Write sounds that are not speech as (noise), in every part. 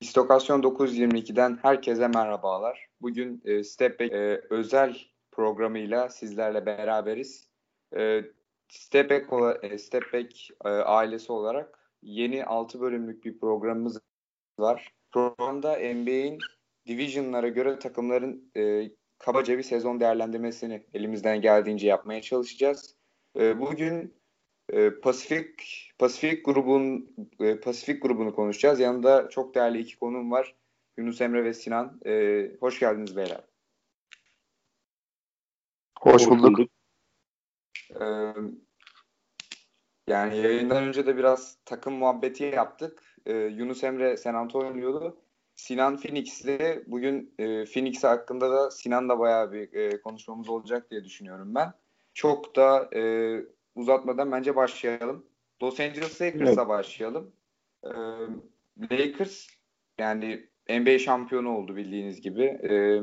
İstokasyon 922'den herkese merhabalar. Bugün e, Step Back e, özel programıyla sizlerle beraberiz. E, Step Back, e, Step Back e, ailesi olarak yeni 6 bölümlük bir programımız var. Programda NBA'in divisionlara göre takımların e, kabaca bir sezon değerlendirmesini elimizden geldiğince yapmaya çalışacağız. E, bugün e, Pasifik Pasifik grubun e, Pasifik grubunu konuşacağız. Yanında çok değerli iki konum var. Yunus Emre ve Sinan. E, hoş geldiniz beyler. Hoş bulduk. E, yani yayından önce de biraz takım muhabbeti yaptık. E, Yunus Emre San Antonio'lu. Sinan Phoenix'li. Bugün e, Phoenix hakkında da Sinan'la bayağı bir e, konuşmamız olacak diye düşünüyorum ben. Çok da e, uzatmadan bence başlayalım. Los Angeles Lakers'a evet. başlayalım. Ee, Lakers yani NBA şampiyonu oldu bildiğiniz gibi. Ee,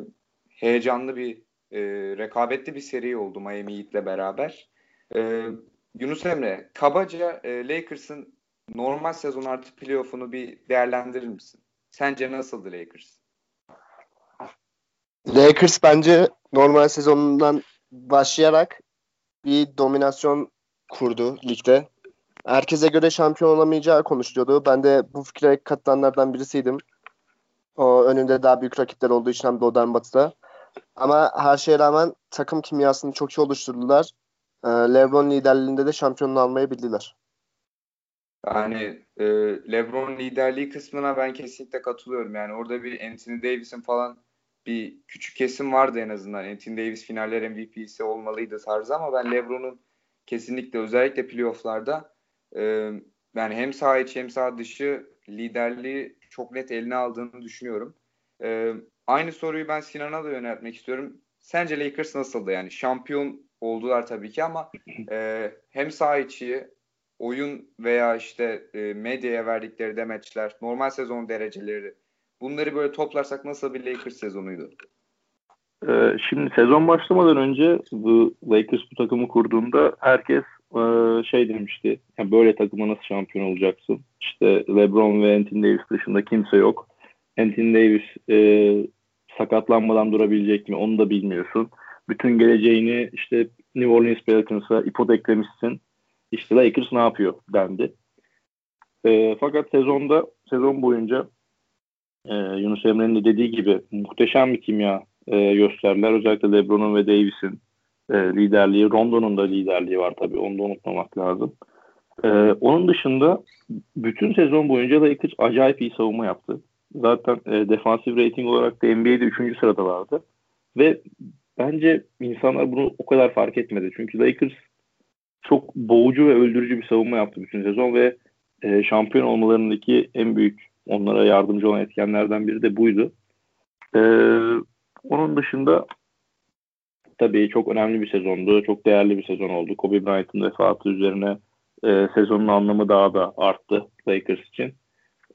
heyecanlı bir e, rekabetli bir seri oldu Miami Heat'le beraber. Ee, Yunus Emre, kabaca e, Lakers'ın normal sezon artı playoff'unu bir değerlendirir misin? Sence nasıldı Lakers? Lakers bence normal sezonundan başlayarak bir dominasyon kurdu ligde. Herkese göre şampiyon olamayacağı konuşuluyordu. Ben de bu fikre katılanlardan birisiydim. O önünde daha büyük rakipler olduğu için hem doğudan batıda. Ama her şeye rağmen takım kimyasını çok iyi oluşturdular. Ee, LeBron liderliğinde de şampiyonluğu almayı bildiler. Yani e, LeBron liderliği kısmına ben kesinlikle katılıyorum. Yani orada bir Anthony Davis'in falan bir küçük kesim vardı en azından. Anthony Davis finaller MVP'si olmalıydı tarzı ama ben LeBron'un kesinlikle özellikle playofflarda e, yani hem sağ içi hem sağ dışı liderliği çok net eline aldığını düşünüyorum. E, aynı soruyu ben Sinan'a da yöneltmek istiyorum. Sence Lakers nasıldı? Yani şampiyon oldular tabii ki ama e, hem sağ içi oyun veya işte e, medyaya verdikleri demeçler, normal sezon dereceleri bunları böyle toplarsak nasıl bir Lakers sezonuydu? Ee, şimdi sezon başlamadan önce bu Lakers bu takımı kurduğunda herkes e, şey demişti. Yani böyle takıma nasıl şampiyon olacaksın? İşte LeBron ve Anthony Davis dışında kimse yok. Anthony Davis e, sakatlanmadan durabilecek mi? Onu da bilmiyorsun. Bütün geleceğini işte New Orleans Pelicans'a ipoteklemişsin. İşte Lakers ne yapıyor dendi. E, fakat sezonda sezon boyunca e, Yunus Emre'nin de dediği gibi muhteşem bir kimya e, gösterdiler. Özellikle LeBron'un ve Davis'in e, liderliği, Rondo'nun da liderliği var tabii. Onu da unutmamak lazım. E, onun dışında bütün sezon boyunca Lakers acayip iyi savunma yaptı. Zaten e, defansif rating olarak da NBA'de 3. sırada vardı. Ve bence insanlar bunu o kadar fark etmedi. Çünkü Lakers çok boğucu ve öldürücü bir savunma yaptı bütün sezon ve e, şampiyon olmalarındaki en büyük onlara yardımcı olan etkenlerden biri de buydu. E, onun dışında tabii çok önemli bir sezondu. Çok değerli bir sezon oldu. Kobe Bryant'ın vefatı üzerine e, sezonun anlamı daha da arttı Lakers için.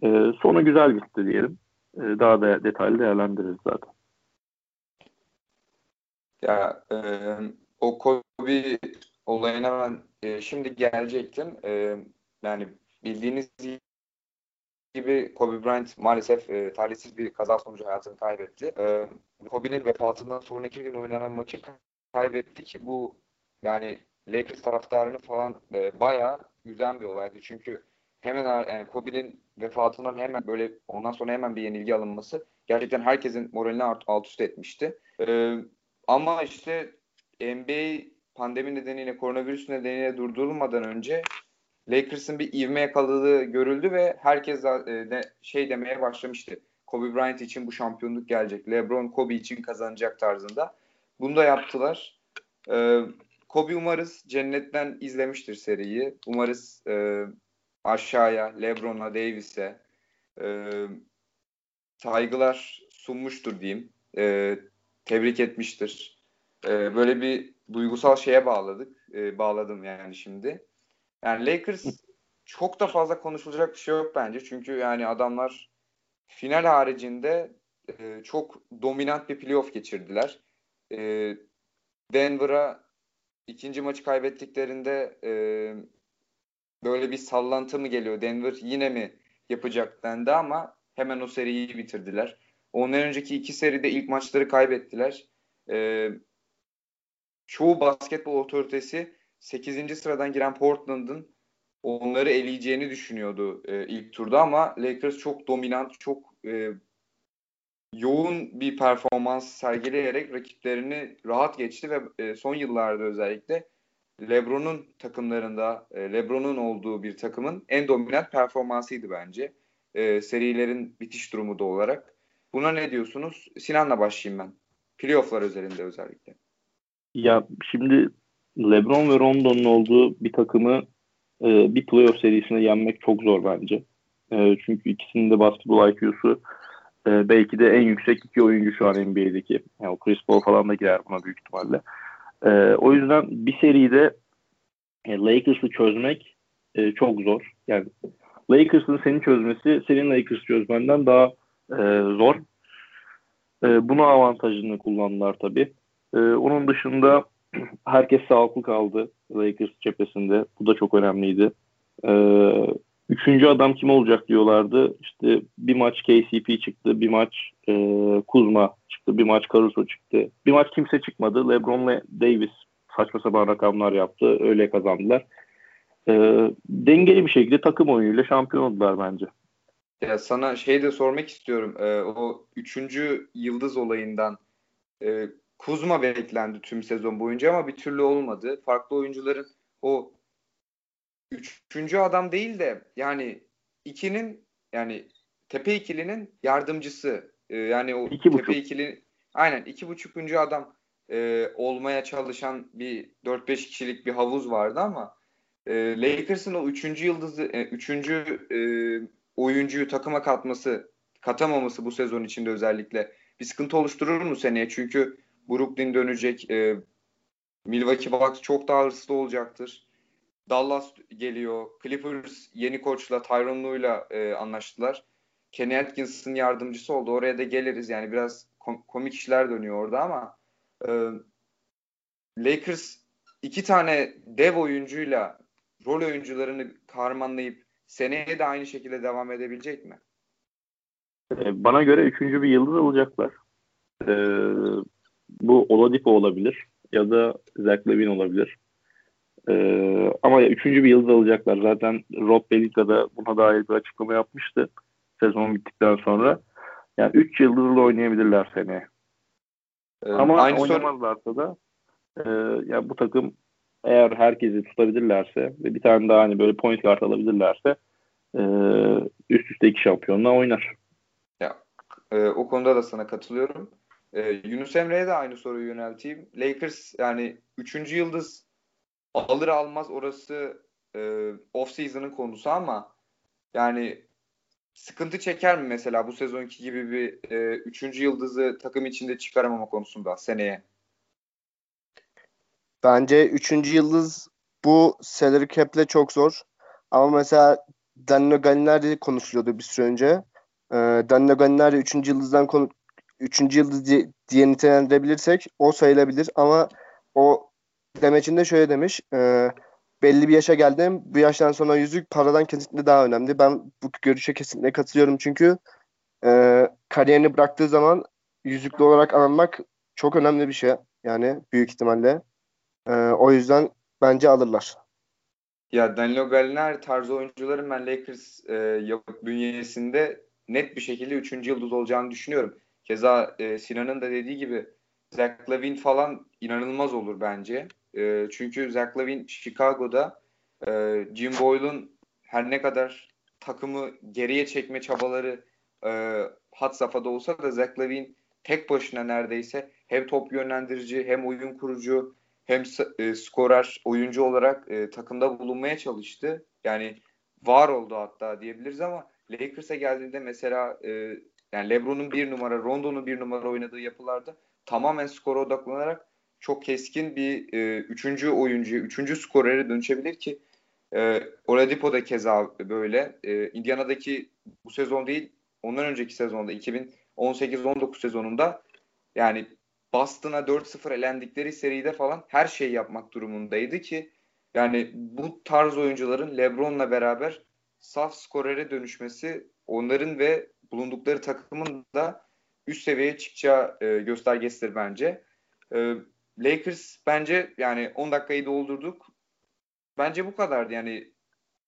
E, sonu güzel gitti diyelim. E, daha da detaylı değerlendiririz zaten. Ya e, o Kobe olayına ben e, şimdi gelecektim. E, yani bildiğiniz gibi Kobe Bryant maalesef e, talihsiz bir kaza sonucu hayatını kaybetti. E, Kobe'nin vefatından sonraki gün oynanan maçı kaybetti ki bu yani Lakers taraftarını falan e, bayağı üzen bir olaydı. Çünkü hemen yani Kobe'nin vefatından hemen böyle ondan sonra hemen bir yenilgi alınması gerçekten herkesin moralini alt, üst etmişti. E, ama işte NBA pandemi nedeniyle koronavirüs nedeniyle durdurulmadan önce Lakers'ın bir ivme yakaladığı görüldü ve herkes e, de şey demeye başlamıştı. Kobe Bryant için bu şampiyonluk gelecek. LeBron Kobe için kazanacak tarzında. Bunu da yaptılar. Ee, Kobe umarız cennetten izlemiştir seriyi. Umarız e, aşağıya LeBron'a, Davis'e e, saygılar sunmuştur diyeyim. E, tebrik etmiştir. E, böyle bir duygusal şeye bağladık. E, bağladım yani şimdi. Yani Lakers çok da fazla konuşulacak bir şey yok bence. Çünkü yani adamlar final haricinde e, çok dominant bir playoff geçirdiler. E, Denver'a ikinci maçı kaybettiklerinde e, böyle bir sallantı mı geliyor? Denver yine mi yapacak dendi ama hemen o seriyi bitirdiler. Ondan önceki iki seride ilk maçları kaybettiler. Ee, çoğu basketbol otoritesi 8. sıradan giren Portland'ın onları eleyeceğini düşünüyordu e, ilk turda ama Lakers çok dominant, çok e, yoğun bir performans sergileyerek rakiplerini rahat geçti ve e, son yıllarda özellikle LeBron'un takımlarında, e, LeBron'un olduğu bir takımın en dominant performansıydı bence. E, serilerin bitiş durumu da olarak. Buna ne diyorsunuz? Sinan'la başlayayım ben. Playoff'lar özelinde özellikle. Ya şimdi LeBron ve Rondo'nun olduğu bir takımı e, bir playoff serisine yenmek çok zor bence. E, çünkü ikisinin de basketbol IQ'su e, belki de en yüksek iki oyuncu şu an NBA'deki. Yani Chris Paul falan da girer buna büyük ihtimalle. E, o yüzden bir seride e, Lakers'ı çözmek e, çok zor. Yani Lakers'ın seni çözmesi senin Lakers çözmenden daha e, zor. E, buna avantajını kullandılar tabii. E, onun dışında (clears throat) herkes sağlıklı kaldı Lakers cephesinde. Bu da çok önemliydi. E, üçüncü adam kim olacak diyorlardı. İşte bir maç KCP çıktı, bir maç e, Kuzma çıktı, bir maç Caruso çıktı. Bir maç kimse çıkmadı. LeBron'la Davis saçma sapan rakamlar yaptı. Öyle kazandılar. E, dengeli bir şekilde takım oyunuyla şampiyon oldular bence. Ya sana şey de sormak istiyorum. Ee, o üçüncü yıldız olayından e, Kuzma beklendi tüm sezon boyunca ama bir türlü olmadı. Farklı oyuncuların o üçüncü adam değil de yani ikinin yani tepe ikilinin yardımcısı e, yani o iki tepe buçuk. ikili aynen iki buçukuncu adam e, olmaya çalışan bir 4-5 kişilik bir havuz vardı ama e, Lakers'ın o üçüncü yıldızı e, üçüncü e, oyuncuyu takıma katması katamaması bu sezon içinde özellikle bir sıkıntı oluşturur mu seneye? Çünkü Brooklyn dönecek. E, Milwaukee Bucks çok daha hırslı olacaktır. Dallas geliyor. Clippers yeni koçla Tyronn Lue'yla e, anlaştılar. Kenny Atkins'ın yardımcısı oldu. Oraya da geliriz. Yani biraz kom- komik işler dönüyor orada ama e, Lakers iki tane dev oyuncuyla rol oyuncularını karmanlayıp seneye de aynı şekilde devam edebilecek mi? E, bana göre üçüncü bir yıldız alacaklar. E, bu Oladipo olabilir ya da Zach Levine olabilir. Ee, ama üçüncü bir yıldız alacaklar. Zaten Rob Pelinka da buna dair bir açıklama yapmıştı sezon bittikten sonra. Yani üç yıldızlı oynayabilirler seneye. Ee, ama aynı oynamazlarsa da e, ya bu takım eğer herkesi tutabilirlerse ve bir tane daha hani böyle point guard alabilirlerse e, üst üste iki şampiyonla oynar. Ya, e, o konuda da sana katılıyorum. E, Yunus Emre'ye de aynı soruyu yönelteyim. Lakers yani üçüncü yıldız alır almaz orası e, off season'ın konusu ama yani sıkıntı çeker mi mesela bu sezonki gibi bir e, üçüncü yıldızı takım içinde çıkaramama konusunda seneye? Bence üçüncü yıldız bu salary cap'le çok zor. Ama mesela Danilo Gallinari konuşuluyordu bir süre önce. Ee, Danilo Gallinari üçüncü yıldızdan konu üçüncü yıldız diye, diye nitelendirebilirsek o sayılabilir. Ama o demecinde şöyle demiş e, belli bir yaşa geldim. Bu yaştan sonra yüzük paradan kesinlikle daha önemli. Ben bu görüşe kesinlikle katılıyorum. Çünkü e, kariyerini bıraktığı zaman yüzüklü olarak anılmak çok önemli bir şey. Yani büyük ihtimalle. E, o yüzden bence alırlar. Ya Danilo Gallinari tarzı oyuncuların ben Lakers e, bünyesinde net bir şekilde üçüncü yıldız olacağını düşünüyorum. Keza e, Sinan'ın da dediği gibi Zach Lavin falan inanılmaz olur bence. E, çünkü Zach Lavin Chicago'da e, Jim Boyle'un her ne kadar takımı geriye çekme çabaları e, hat safhada olsa da Zach Lavin tek başına neredeyse hem top yönlendirici hem oyun kurucu hem e, skorer oyuncu olarak e, takımda bulunmaya çalıştı. Yani var oldu hatta diyebiliriz ama Lakers'a geldiğinde mesela e, yani LeBron'un bir numara, Rondo'nun bir numara oynadığı yapılarda tamamen skora odaklanarak çok keskin bir e, üçüncü oyuncu, üçüncü skorere dönüşebilir ki e, Oladipo da keza böyle. E, Indiana'daki bu sezon değil, ondan önceki sezonda 2018-19 sezonunda yani Boston'a 4-0 elendikleri seride falan her şeyi yapmak durumundaydı ki yani bu tarz oyuncuların LeBron'la beraber saf skorere dönüşmesi onların ve bulundukları takımın da üst seviyeye çıkacağı e, göstergesidir bence. E, Lakers bence yani 10 dakikayı doldurduk. Bence bu kadardı yani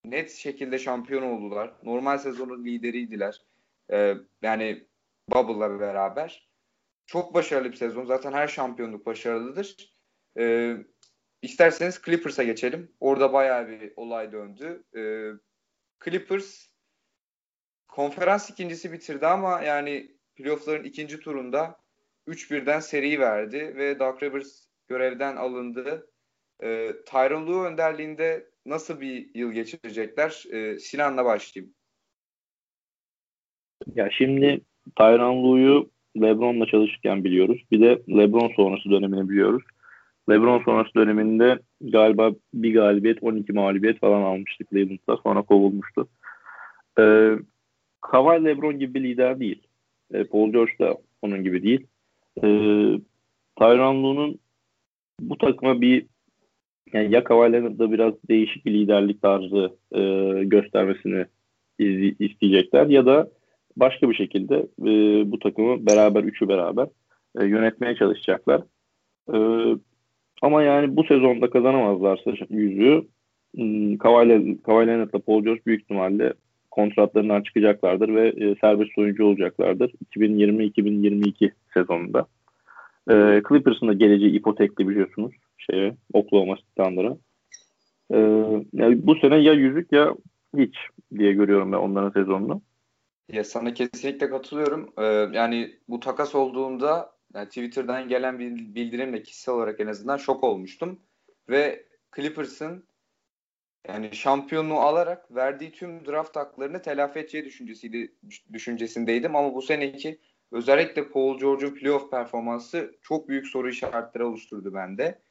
net şekilde şampiyon oldular. Normal sezonun lideriydiler. E, yani Bubble'la beraber. Çok başarılı bir sezon. Zaten her şampiyonluk başarılıdır. E, isterseniz Clippers'a geçelim. Orada bayağı bir olay döndü. E, Clippers konferans ikincisi bitirdi ama yani playoff'ların ikinci turunda 3-1'den seri verdi ve Doug Rivers görevden alındı. E, Tyron Lue önderliğinde nasıl bir yıl geçirecekler? E, Sinan'la başlayayım. Ya şimdi Tyron Lue'yu LeBron'la çalışırken biliyoruz. Bir de LeBron sonrası dönemini biliyoruz. LeBron sonrası döneminde galiba bir galibiyet, 12 mağlubiyet falan almıştı Cleveland'da. Sonra kovulmuştu. Ee, Kawhi LeBron gibi bir lider değil. Ee, Paul George da onun gibi değil. Ee, Tyron Lue'nun bu takıma bir yani ya Kawhi biraz değişik bir liderlik tarzı e, göstermesini isteyecekler ya da başka bir şekilde e, bu takımı beraber üçü beraber e, yönetmeye çalışacaklar. E, ama yani bu sezonda kazanamazlarsa yüzüğü hmm, Kawhi Leonard'la Paul George büyük ihtimalle kontratlarından çıkacaklardır ve e, serbest oyuncu olacaklardır 2020-2022 sezonunda. E, Clippers'ın da geleceği ipotekli biliyorsunuz şeye Oklahoma Thunder'a. E, yani bu sene ya yüzük ya hiç diye görüyorum ben onların sezonunu. Ya sana kesinlikle katılıyorum. Ee, yani bu takas olduğunda yani Twitter'dan gelen bir bildirimle kişisel olarak en azından şok olmuştum. Ve Clippers'ın yani şampiyonluğu alarak verdiği tüm draft haklarını telafi edeceği düşüncesiydi, düşüncesindeydim. Ama bu seneki özellikle Paul George'un playoff performansı çok büyük soru işaretleri oluşturdu bende.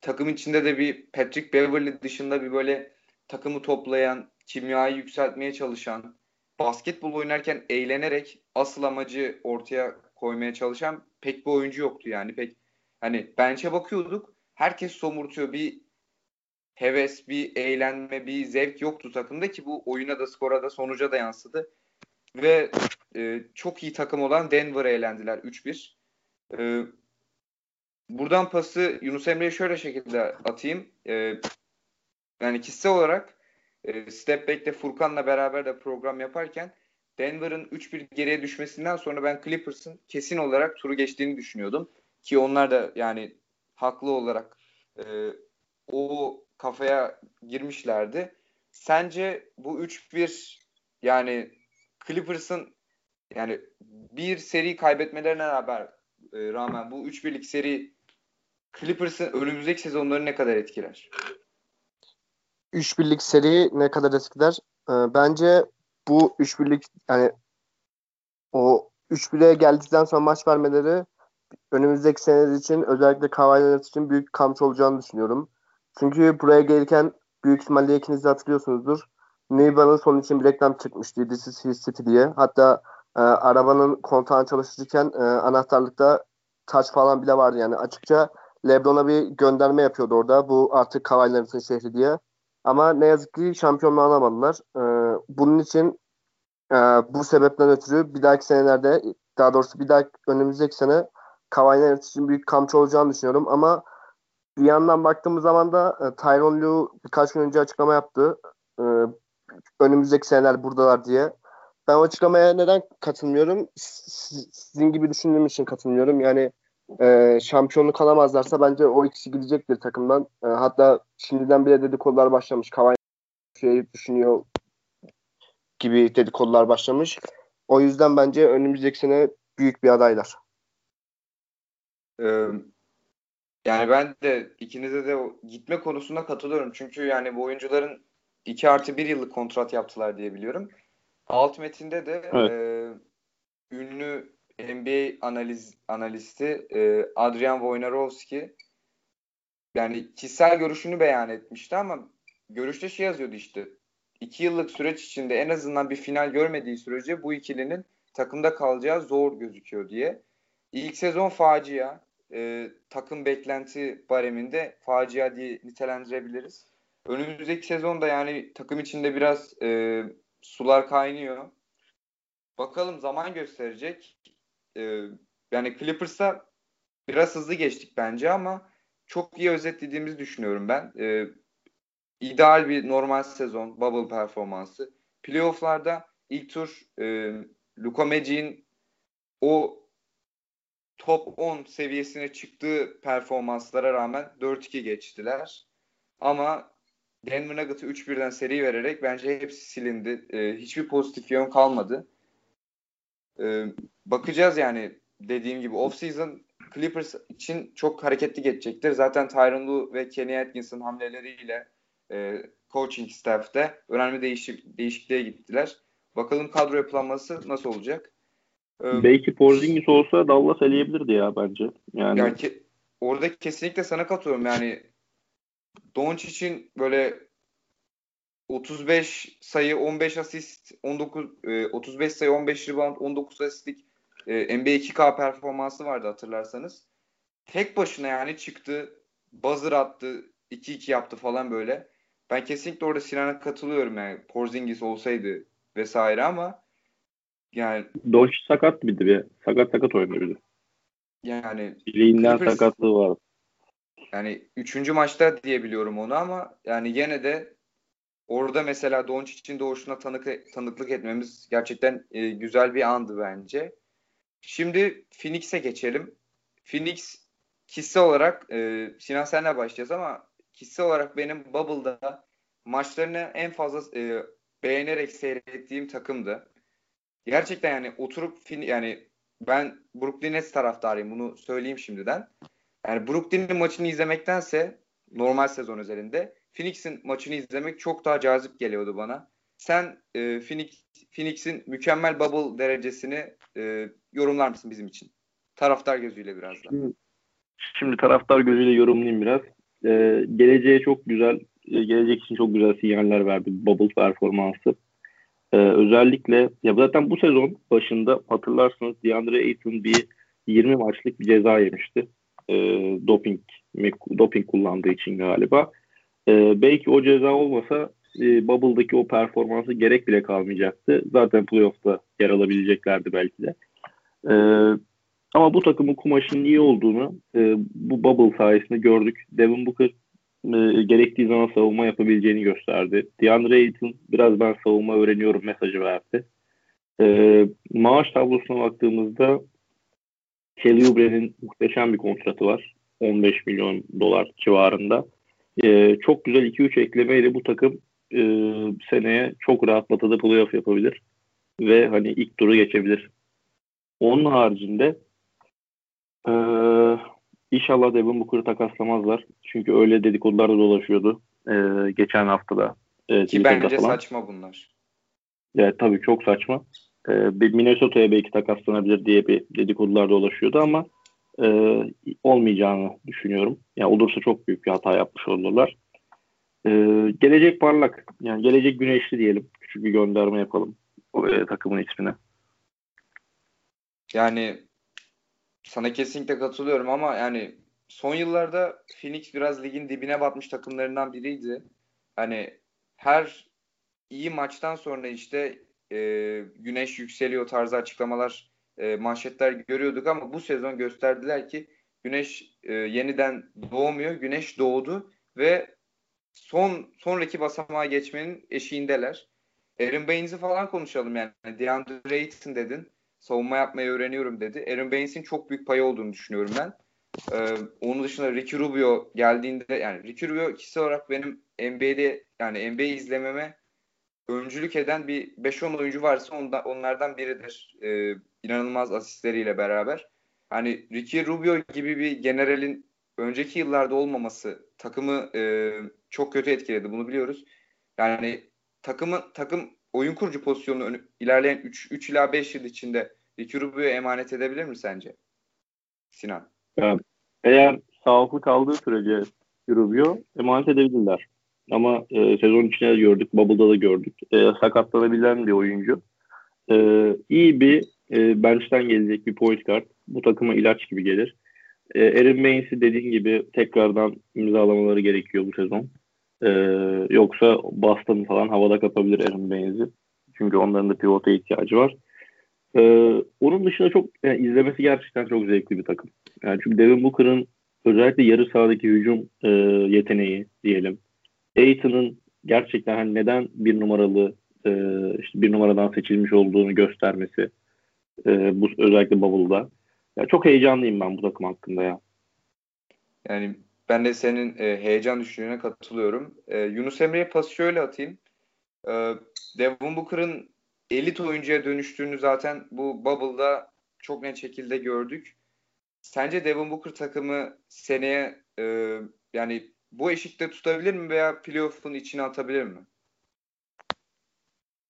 Takım içinde de bir Patrick Beverly dışında bir böyle takımı toplayan, kimyayı yükseltmeye çalışan, basketbol oynarken eğlenerek asıl amacı ortaya koymaya çalışan pek bir oyuncu yoktu yani. Pek hani bench'e bakıyorduk. Herkes somurtuyor. Bir heves, bir eğlenme, bir zevk yoktu takımda ki bu oyuna da skora da sonuca da yansıdı. Ve e, çok iyi takım olan Denver'a eğlendiler 3-1. E, buradan pası Yunus Emre'ye şöyle şekilde atayım. E, yani kişisel olarak e, Step Back'te Furkan'la beraber de program yaparken Denver'ın 3-1 geriye düşmesinden sonra ben Clippers'ın kesin olarak turu geçtiğini düşünüyordum. Ki onlar da yani haklı olarak e, o kafaya girmişlerdi. Sence bu 3-1 yani Clippers'ın yani bir seri kaybetmelerine rağmen, e, rağmen bu 3-1'lik seri Clippers'ın önümüzdeki sezonları ne kadar etkiler? 3 birlik seri ne kadar etkiler? Ee, bence bu 3 birlik yani o 3 birliğe geldikten sonra maç vermeleri önümüzdeki seneler için özellikle Kawhi için büyük kamç olacağını düşünüyorum. Çünkü buraya gelirken büyük ihtimalle ikiniz de hatırlıyorsunuzdur. Neyban'ın son için bir reklam çıkmıştı. This is his city diye. Hatta e, arabanın kontağını çalıştırırken e, anahtarlıkta taç falan bile vardı. Yani açıkça Lebron'a bir gönderme yapıyordu orada. Bu artık Kawhi şehri diye. Ama ne yazık ki şampiyonluğu alamadılar. Ee, bunun için e, bu sebepten ötürü bir dahaki senelerde daha doğrusu bir dahaki önümüzdeki sene Kawhi için büyük kamçı olacağını düşünüyorum ama bir yandan baktığımız zaman da e, Tyron Lue birkaç gün önce açıklama yaptı. E, önümüzdeki seneler buradalar diye. Ben açıklamaya neden katılmıyorum? Sizin gibi düşündüğüm için katılmıyorum. Yani e, şampiyonluk alamazlarsa bence o ikisi gidecektir takımdan. E, hatta şimdiden bile dedikodular başlamış. Kavay şey düşünüyor gibi dedikodular başlamış. O yüzden bence önümüzdeki sene büyük bir adaylar. Ee, yani ben de ikinize de gitme konusunda katılıyorum. Çünkü yani bu oyuncuların 2 artı 1 yıllık kontrat yaptılar diye biliyorum. Alt metinde de evet. e, ünlü NBA analiz analisti e, Adrian Wojnarowski yani kişisel görüşünü beyan etmişti ama görüşte şey yazıyordu işte iki yıllık süreç içinde en azından bir final görmediği sürece bu ikilinin takımda kalacağı zor gözüküyor diye. İlk sezon facia. E, takım beklenti bareminde facia diye nitelendirebiliriz. Önümüzdeki sezonda yani takım içinde biraz e, sular kaynıyor. bakalım zaman gösterecek. Ee, yani Clippers'a biraz hızlı geçtik bence ama çok iyi özetlediğimizi düşünüyorum ben. Ee, ideal bir normal sezon, bubble performansı. Playoff'larda ilk tur e, Luka Magic'in o top 10 seviyesine çıktığı performanslara rağmen 4-2 geçtiler. Ama Denver Nuggets'ı 3-1'den seri vererek bence hepsi silindi. E, hiçbir pozitif yön kalmadı. E, bakacağız yani dediğim gibi off-season Clippers için çok hareketli geçecektir. Zaten Tyron Lue ve Kenny Atkinson hamleleriyle e, coaching staff'te önemli değişik, değişikliğe gittiler. Bakalım kadro yapılanması nasıl olacak? Ee, Belki Porzingis olsa Dallas eleyebilirdi ya bence. Yani, yani ke- orada kesinlikle sana katılıyorum. Yani Doncic'in böyle 35 sayı, 15 asist, 19 e, 35 sayı, 15 rebound, 19 asistlik e, NBA 2K performansı vardı hatırlarsanız. Tek başına yani çıktı, buzzer attı, 2-2 yaptı falan böyle. Ben kesinlikle orada Sinan'a katılıyorum yani. Porzingis olsaydı vesaire ama yani Doncic sakat mıydı bir? Sakat sakat oynadı bir de. Yani bileğinden Clippers, sakatlığı var. Yani üçüncü maçta diyebiliyorum onu ama yani yine de orada mesela Doncic'in doğuşuna tanık, tanıklık etmemiz gerçekten e, güzel bir andı bence. Şimdi Phoenix'e geçelim. Phoenix kişisel olarak e, Sinan senle başlayacağız ama kişisel olarak benim Bubble'da maçlarını en fazla e, beğenerek seyrettiğim takımdı. Gerçekten yani oturup yani ben Brooklyn Nets taraftarıyım bunu söyleyeyim şimdiden. Yani Brooklyn'in maçını izlemektense normal sezon üzerinde Phoenix'in maçını izlemek çok daha cazip geliyordu bana. Sen e, Phoenix Phoenix'in mükemmel bubble derecesini e, yorumlar mısın bizim için? Taraftar gözüyle biraz da. Şimdi, şimdi taraftar gözüyle yorumlayayım biraz. Ee, geleceğe çok güzel, e, gelecek için çok güzel sinyaller verdi bubble performansı. Ee, özellikle ya zaten bu sezon başında hatırlarsınız DeAndre Ayton bir 20 maçlık bir ceza yemişti. Ee, doping doping kullandığı için galiba. Ee, belki o ceza olmasa e, Bubble'daki o performansı gerek bile kalmayacaktı. Zaten playoff'ta yer alabileceklerdi belki de. Ee, ama bu takımın kumaşının iyi olduğunu e, bu Bubble sayesinde gördük. Devin Booker e, gerektiği zaman savunma yapabileceğini gösterdi. DeAndre Ayton biraz ben savunma öğreniyorum mesajı verdi. E, maaş tablosuna baktığımızda Kelly Oubre'nin muhteşem bir kontratı var. 15 milyon dolar civarında. E, çok güzel 2-3 eklemeyle bu takım e, seneye çok rahatlatıda playoff yapabilir. Ve hani ilk turu geçebilir. Onun haricinde e, İnşallah Devin Booker'ı takaslamazlar. Çünkü öyle dedikodular da dolaşıyordu e, geçen haftada. E, Ki bence falan. saçma bunlar. Evet tabii çok saçma. E, Minnesota'ya belki takaslanabilir diye bir dedikodular dolaşıyordu ama e, olmayacağını düşünüyorum. Yani olursa çok büyük bir hata yapmış olurlar. E, gelecek parlak. Yani gelecek güneşli diyelim. Küçük bir gönderme yapalım o, e, takımın ismine. Yani sana kesinlikle katılıyorum ama yani son yıllarda Phoenix biraz ligin dibine batmış takımlarından biriydi. Hani her iyi maçtan sonra işte e, güneş yükseliyor tarzı açıklamalar, e, manşetler görüyorduk ama bu sezon gösterdiler ki güneş e, yeniden doğmuyor. Güneş doğdu ve son sonraki basamağa geçmenin eşiğindeler. Aaron Baines'i falan konuşalım yani. DeAndre Ayton dedin savunma yapmayı öğreniyorum dedi. Aaron Baines'in çok büyük payı olduğunu düşünüyorum ben. Ee, onun dışında Ricky Rubio geldiğinde yani Ricky Rubio kişisel olarak benim NBA'de yani NBA izlememe öncülük eden bir 5-10 oyuncu varsa ondan, onlardan biridir. Ee, inanılmaz asistleriyle beraber. Hani Ricky Rubio gibi bir generalin önceki yıllarda olmaması takımı e, çok kötü etkiledi. Bunu biliyoruz. Yani takımın takım oyun kurucu pozisyonunu ilerleyen 3, 3 ila 5 yıl içinde Ricky Rubio'ya emanet edebilir mi sence? Sinan. Eğer sağlıklı kaldığı sürece Rubio emanet edebilirler. Ama e, sezon içinde de gördük, Bubble'da da gördük. E, sakatlanabilen bir oyuncu. E, iyi bir e, bench'ten gelecek bir point guard. Bu takıma ilaç gibi gelir. E, Aaron Baines'i dediğin gibi tekrardan imzalamaları gerekiyor bu sezon. Ee, yoksa Boston falan havada kapabilir Aaron Baines'i. Çünkü onların da pivota ihtiyacı var. Ee, onun dışında çok yani izlemesi gerçekten çok zevkli bir takım. Yani çünkü Devin Booker'ın özellikle yarı sahadaki hücum e, yeteneği diyelim. Aiton'un gerçekten hani neden bir numaralı e, işte bir numaradan seçilmiş olduğunu göstermesi e, bu özellikle Bubble'da. Ya çok heyecanlıyım ben bu takım hakkında ya. Yani ben de senin e, heyecan düşüncene katılıyorum. E, Yunus Emre'ye pası şöyle atayım. E, Devin Booker'ın elit oyuncuya dönüştüğünü zaten bu Bubble'da çok net şekilde gördük. Sence Devin Booker takımı seneye e, yani bu eşikte tutabilir mi veya playoff'un içine atabilir mi?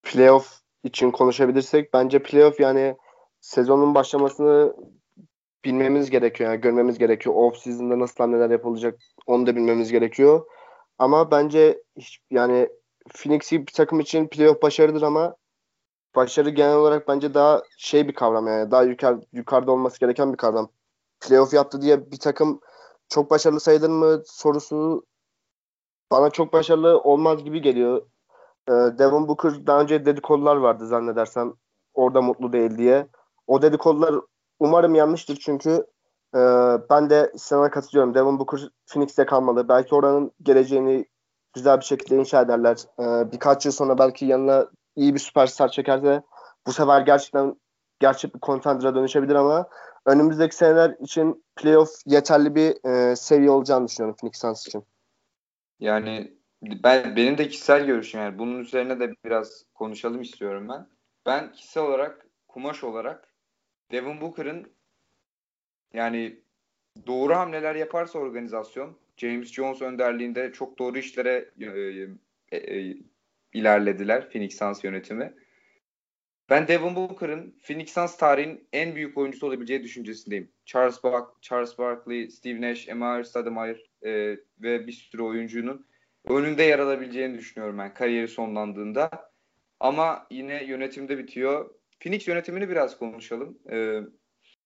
Playoff için konuşabilirsek bence playoff yani sezonun başlamasını bilmemiz gerekiyor. Yani görmemiz gerekiyor. Off season'da nasıl hamleler yapılacak onu da bilmemiz gerekiyor. Ama bence hiç, yani Phoenix bir takım için playoff başarıdır ama başarı genel olarak bence daha şey bir kavram yani daha yukarı, yukarıda olması gereken bir kavram. Playoff yaptı diye bir takım çok başarılı sayılır mı sorusu bana çok başarılı olmaz gibi geliyor. Ee, Devon Booker daha önce dedikodular vardı zannedersem orada mutlu değil diye. O dedikodular umarım yanlıştır çünkü e, ben de sana katılıyorum. Devon Booker Phoenix'te kalmalı. Belki oranın geleceğini güzel bir şekilde inşa ederler. E, birkaç yıl sonra belki yanına iyi bir süperstar çekerse bu sefer gerçekten gerçek bir contender'a dönüşebilir ama önümüzdeki seneler için playoff yeterli bir e, seviye olacağını düşünüyorum Phoenix Suns için. Yani ben benim de kişisel görüşüm yani bunun üzerine de biraz konuşalım istiyorum ben. Ben kişisel olarak kumaş olarak Devin Booker'ın yani doğru hamleler yaparsa organizasyon James Jones önderliğinde çok doğru işlere e, e, e, ilerlediler Phoenix Suns yönetimi. Ben Devin Booker'ın Phoenix Suns tarihin en büyük oyuncusu olabileceği düşüncesindeyim. Charles, Bark Charles Barkley, Steve Nash, Emir Stoudemire e, ve bir sürü oyuncunun önünde yer alabileceğini düşünüyorum ben kariyeri sonlandığında. Ama yine yönetimde bitiyor. Phoenix yönetimini biraz konuşalım. E,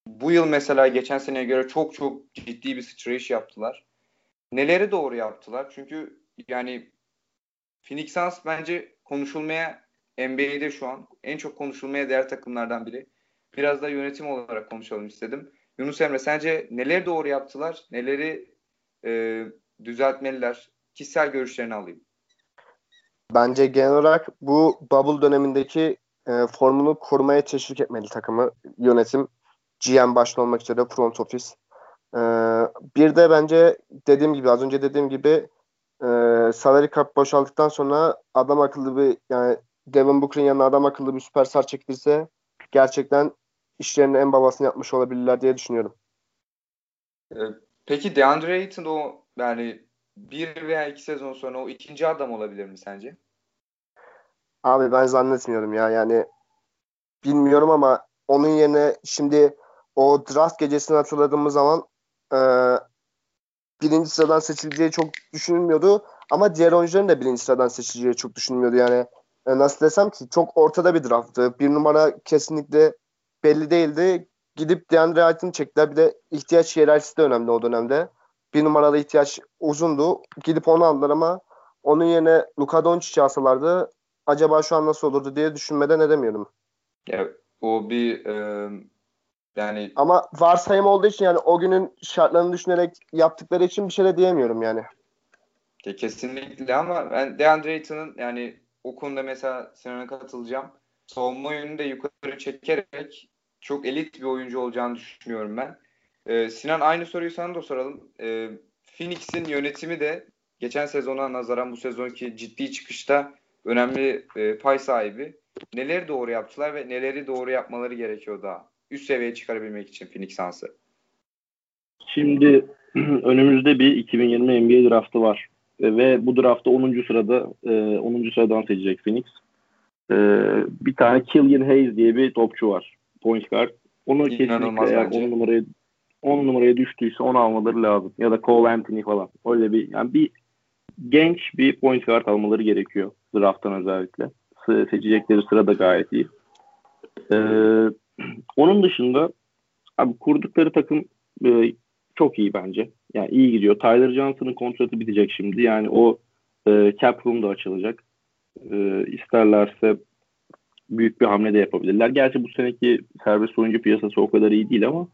bu yıl mesela geçen seneye göre çok çok ciddi bir sıçrayış yaptılar. Neleri doğru yaptılar? Çünkü yani Phoenix Suns bence konuşulmaya NBA'de şu an en çok konuşulmaya değer takımlardan biri. Biraz da yönetim olarak konuşalım istedim. Yunus Emre sence neleri doğru yaptılar? Neleri e, düzeltmeliler? Kişisel görüşlerini alayım. Bence genel olarak bu bubble dönemindeki e, formunu korumaya teşvik etmeli takımı yönetim. GM başta olmak üzere front office. E, bir de bence dediğim gibi az önce dediğim gibi e, salary cap boşaldıktan sonra adam akıllı bir yani Devin Booker'ın yanına adam akıllı bir süperstar çekilirse gerçekten işlerinin en babasını yapmış olabilirler diye düşünüyorum. Ee, peki DeAndre Ayton o yani bir veya iki sezon sonra o ikinci adam olabilir mi sence? Abi ben zannetmiyorum ya yani bilmiyorum ama onun yerine şimdi o draft gecesini hatırladığımız zaman e, birinci sıradan seçileceği çok düşünülmüyordu ama diğer oyuncuların da birinci sıradan seçileceği çok düşünülmüyordu yani e, nasıl desem ki çok ortada bir drafttı. Bir numara kesinlikle belli değildi. Gidip DeAndre Ayton'u çektiler. Bir de ihtiyaç hiyerarşisi de önemli o dönemde. Bir numaralı ihtiyaç uzundu. Gidip onu aldılar ama onun yerine Luka Doncic'i alsalardı acaba şu an nasıl olurdu diye düşünmeden edemiyorum. Ya, o bir e, yani ama varsayım olduğu için yani o günün şartlarını düşünerek yaptıkları için bir şey de diyemiyorum yani. Kesinlikle ama ben DeAndre Ayton'un yani o konuda mesela Sinan'a katılacağım. Savunma yönünü de yukarı çekerek çok elit bir oyuncu olacağını düşünüyorum ben. Ee, Sinan aynı soruyu sana da soralım. Ee, Phoenix'in yönetimi de geçen sezona nazaran bu sezonki ciddi çıkışta önemli e, pay sahibi. Neleri doğru yaptılar ve neleri doğru yapmaları gerekiyor daha üst seviyeye çıkarabilmek için Phoenix Suns'ı? Şimdi (clears throat) önümüzde bir 2020 NBA draftı var. E, ve bu draftta 10. sırada e, 10. sıradan seçecek Phoenix. E, bir tane Killian Hayes diye bir topçu var. Point guard. Onu İnanılmaz kesinlikle eğer 10 numaraya 10 numaraya düştüyse onu almaları lazım. Ya da Cole Anthony falan. Öyle bir yani bir genç bir point guard almaları gerekiyor drafttan özellikle. Seçecekleri sıra da gayet iyi. Ee, (clears throat) onun dışında abi kurdukları takım e, çok iyi bence. Yani iyi gidiyor. Tyler Johnson'ın kontratı bitecek şimdi. Yani o e, cap room da açılacak. E, isterlerse büyük bir hamle de yapabilirler. Gerçi bu seneki serbest oyuncu piyasası o kadar iyi değil ama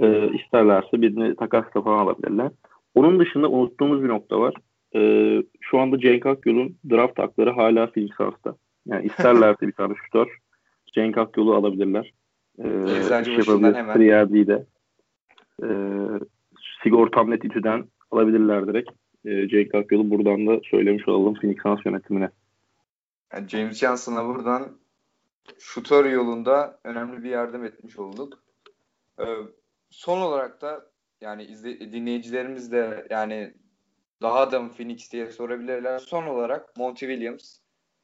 e, isterlerse birini takasla falan alabilirler. Onun dışında unuttuğumuz bir nokta var. E, şu anda Cenk Akyol'un draft hakları hala Phoenix Suns'ta. Yani isterlerse bir tane şutör Cenk Akyol'u alabilirler. E, Eczacı başından hemen. Trierdy'de. E, Sigortam Netitü'den alabilirler direkt. E, Cenk Akyol'u buradan da söylemiş olalım Phoenix Suns yönetimine. Yani James Johnson'a buradan şutör yolunda önemli bir yardım etmiş olduk. Ee, son olarak da yani izle, dinleyicilerimiz de yani daha da mı Phoenix diye sorabilirler. Son olarak Monty Williams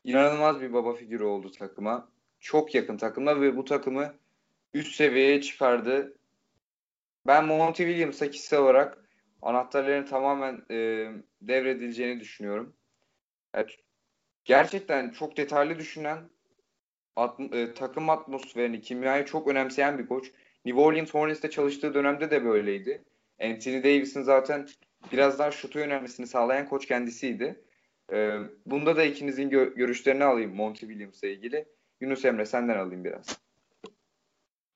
inanılmaz bir baba figürü oldu takıma. Çok yakın takımla ve bu takımı üst seviyeye çıkardı. Ben Monty Williams'a kişisel olarak anahtarların tamamen e, devredileceğini düşünüyorum. Evet, gerçekten çok detaylı düşünen at, e, takım atmosferini, kimyayı çok önemseyen bir koç. New Orleans Hornets'te çalıştığı dönemde de böyleydi. Anthony Davis'in zaten biraz daha şutu yönelmesini sağlayan koç kendisiydi. E, bunda da ikinizin gö- görüşlerini alayım Monty Williams'la ilgili. Yunus Emre senden alayım biraz.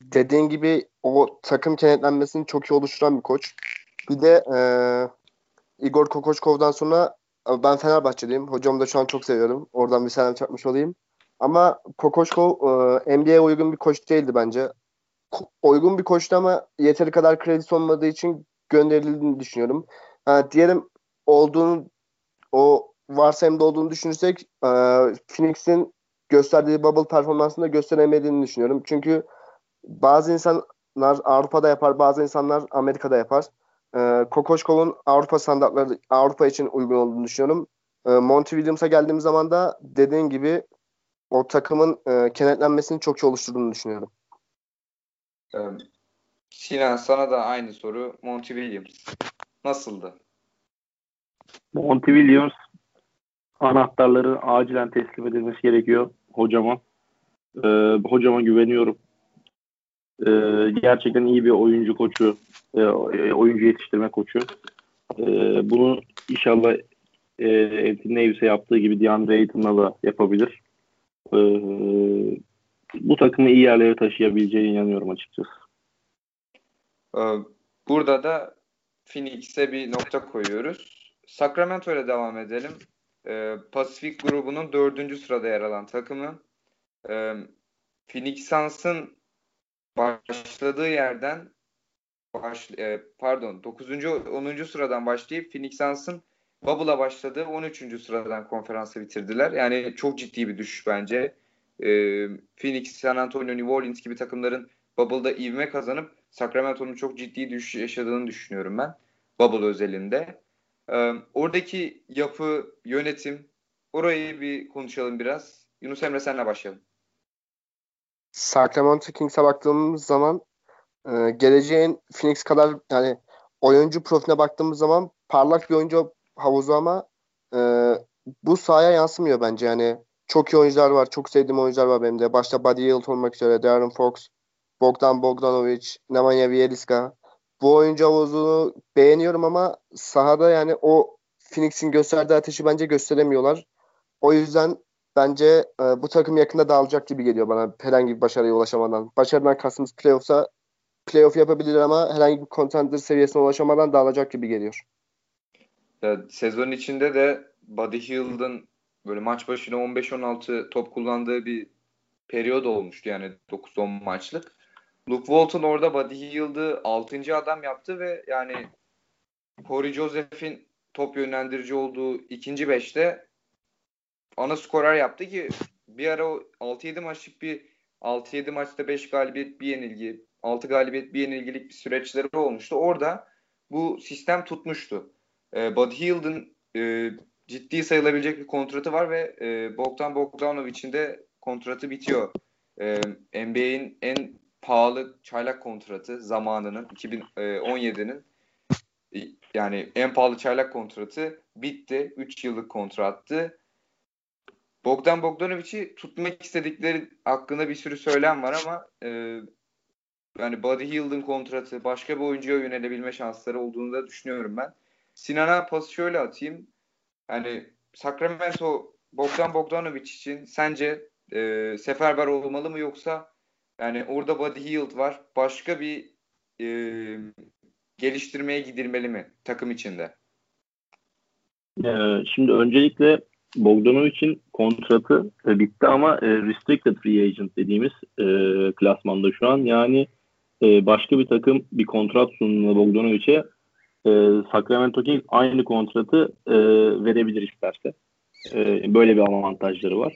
Dediğin gibi o takım kenetlenmesini çok iyi oluşturan bir koç. Bir de e, Igor Kokoşkov'dan sonra ben Fenerbahçeliyim. Hocamı da şu an çok seviyorum. Oradan bir selam çakmış olayım. Ama Kokoşkov e, NBA'ye uygun bir koç değildi bence. Ko- uygun bir koçtu ama yeteri kadar kredisi olmadığı için gönderildiğini düşünüyorum. Ha, diyelim olduğunu o varsayımda olduğunu düşünürsek e, Phoenix'in gösterdiği bubble performansında gösteremediğini düşünüyorum. Çünkü bazı insanlar Avrupa'da yapar, bazı insanlar Amerika'da yapar. E, Kokoşkov'un Avrupa standartları Avrupa için uygun olduğunu düşünüyorum. E, Monty Williams'a geldiğim zaman da dediğin gibi o takımın e, kenetlenmesini çok oluşturduğunu düşünüyorum. Sinan sana da aynı soru. Monty Williams nasıldı? Monty Williams anahtarları acilen teslim edilmesi gerekiyor hocama. Ee, hocama güveniyorum. Ee, gerçekten iyi bir oyuncu koçu, e, oyuncu yetiştirme koçu. Ee, bunu inşallah e, Anthony Davis'e yaptığı gibi DeAndre Ayton'la da yapabilir. Ee, bu takımı iyi yerlere taşıyabileceğine inanıyorum açıkçası. Ee, burada da Phoenix'e bir nokta koyuyoruz. Sacramento ile devam edelim. Ee, Pasifik grubunun dördüncü sırada yer alan takımı. Ee, Phoenix Suns'ın başladığı yerden baş, e, pardon 9. 10. sıradan başlayıp Phoenix Suns'ın Bubble'a başladığı 13. sıradan konferansı bitirdiler. Yani çok ciddi bir düşüş bence. E, Phoenix, San Antonio, New Orleans gibi takımların Bubble'da ivme kazanıp Sacramento'nun çok ciddi düşüş yaşadığını düşünüyorum ben. Bubble özelinde. E, oradaki yapı, yönetim orayı bir konuşalım biraz. Yunus Emre senle başlayalım. Sacramento Kings'e baktığımız zaman e, geleceğin Phoenix kadar yani oyuncu profiline baktığımız zaman parlak bir oyuncu havuzu ama e, bu sahaya yansımıyor bence. Yani çok iyi oyuncular var. Çok sevdiğim oyuncular var benim de. Başta Buddy Hield olmak üzere. Darren Fox, Bogdan Bogdanovic, Nemanja Bjeliska. Bu oyuncu havuzunu beğeniyorum ama sahada yani o Phoenix'in gösterdiği ateşi bence gösteremiyorlar. O yüzden bence e, bu takım yakında dağılacak gibi geliyor bana herhangi bir başarıya ulaşamadan. Başarıdan kastımız playoff'sa playoff yapabilir ama herhangi bir contender seviyesine ulaşamadan dağılacak gibi geliyor. Ya, sezon içinde de Buddy Hield'ın böyle maç başına 15-16 top kullandığı bir periyod olmuştu yani 9-10 maçlık. Luke Walton orada Buddy Hield'ı 6. adam yaptı ve yani Corey Joseph'in top yönlendirici olduğu ikinci beşte ana skorer yaptı ki bir ara o 6-7 maçlık bir 6-7 maçta 5 galibiyet bir yenilgi 6 galibiyet bir yenilgilik bir süreçleri olmuştu. Orada bu sistem tutmuştu. Ee, Buddy Hield'ın e, ciddi sayılabilecek bir kontratı var ve e, Bogdan Bogdanovic'in de kontratı bitiyor. E, NBA'in en pahalı çaylak kontratı zamanının 2017'nin e, yani en pahalı çaylak kontratı bitti. 3 yıllık kontrattı. Bogdan Bogdanovic'i tutmak istedikleri hakkında bir sürü söylem var ama e, yani Buddy Hield'ın kontratı başka bir oyuncuya yönelebilme şansları olduğunu da düşünüyorum ben. Sinan'a pası şöyle atayım. Yani Sacramento Bogdan Bogdanovic için sence e, seferber olmalı mı yoksa yani orada Buddy Hield var. Başka bir e, geliştirmeye gidilmeli mi takım içinde? Ee, şimdi öncelikle Bogdanovic'in kontratı e, bitti ama e, restricted free agent dediğimiz e, klasmanda şu an. Yani e, başka bir takım bir kontrat sunduğunda Bogdanovic'e e, Sacramento Kings aynı kontratı e, verebilir isterse. E, böyle bir avantajları var.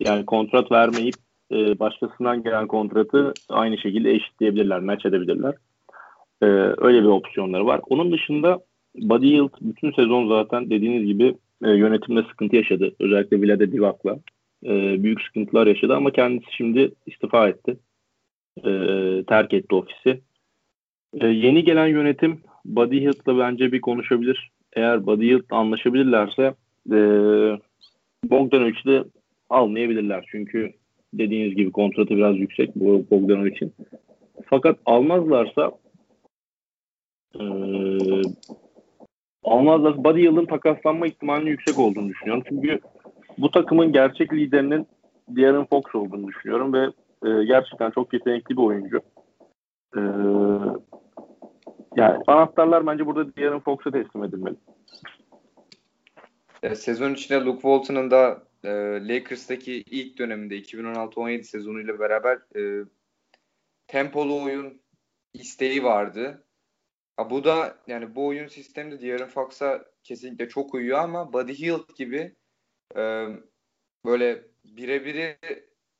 Yani kontrat vermeyip e, başkasından gelen kontratı aynı şekilde eşitleyebilirler, match edebilirler. E, öyle bir opsiyonları var. Onun dışında Buddy Hield bütün sezon zaten dediğiniz gibi e, yönetimde sıkıntı yaşadı. Özellikle Vlade Divak'la. E, büyük sıkıntılar yaşadı ama kendisi şimdi istifa etti. E, terk etti ofisi. E, yeni gelen yönetim Buddy Hield'la bence bir konuşabilir. Eğer Buddy Hield'la anlaşabilirlerse e, Bogdanovic'i de almayabilirler. Çünkü dediğiniz gibi kontratı biraz yüksek bu Bogdanovic'in. Fakat almazlarsa e, almazlarsa Buddy Hield'ın takaslanma ihtimalinin yüksek olduğunu düşünüyorum. Çünkü bu takımın gerçek liderinin De'Aaron Fox olduğunu düşünüyorum ve e, gerçekten çok yetenekli bir oyuncu. E, yani anahtarlar bence burada De'Aaron Fox'a teslim edilmeli. E, sezon içinde Luke Walton'ın da e, Lakers'taki ilk döneminde 2016-17 sezonuyla beraber e, tempolu oyun isteği vardı. Ha, bu da yani bu oyun sistemi de De'Aaron Fox'a kesinlikle çok uyuyor ama Buddy Hield gibi e, böyle birebiri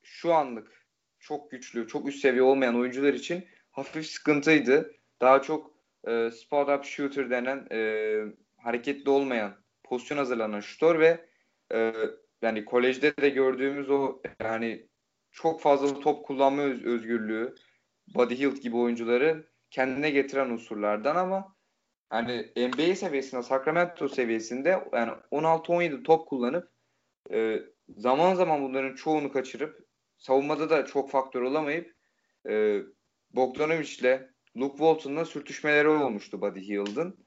şu anlık çok güçlü, çok üst seviye olmayan oyuncular için hafif sıkıntıydı. Daha çok e, spot up shooter denen e, hareketli olmayan, pozisyon hazırlanan şutör ve e, yani kolejde de gördüğümüz o yani çok fazla top kullanma öz- özgürlüğü Buddy Hield gibi oyuncuları kendine getiren unsurlardan ama hani NBA seviyesinde, Sacramento seviyesinde yani 16-17 top kullanıp e, zaman zaman bunların çoğunu kaçırıp savunmada da çok faktör olamayıp e, Bogdanovic'le Luke Walton'la sürtüşmeleri olmuştu Buddy Hield'ın.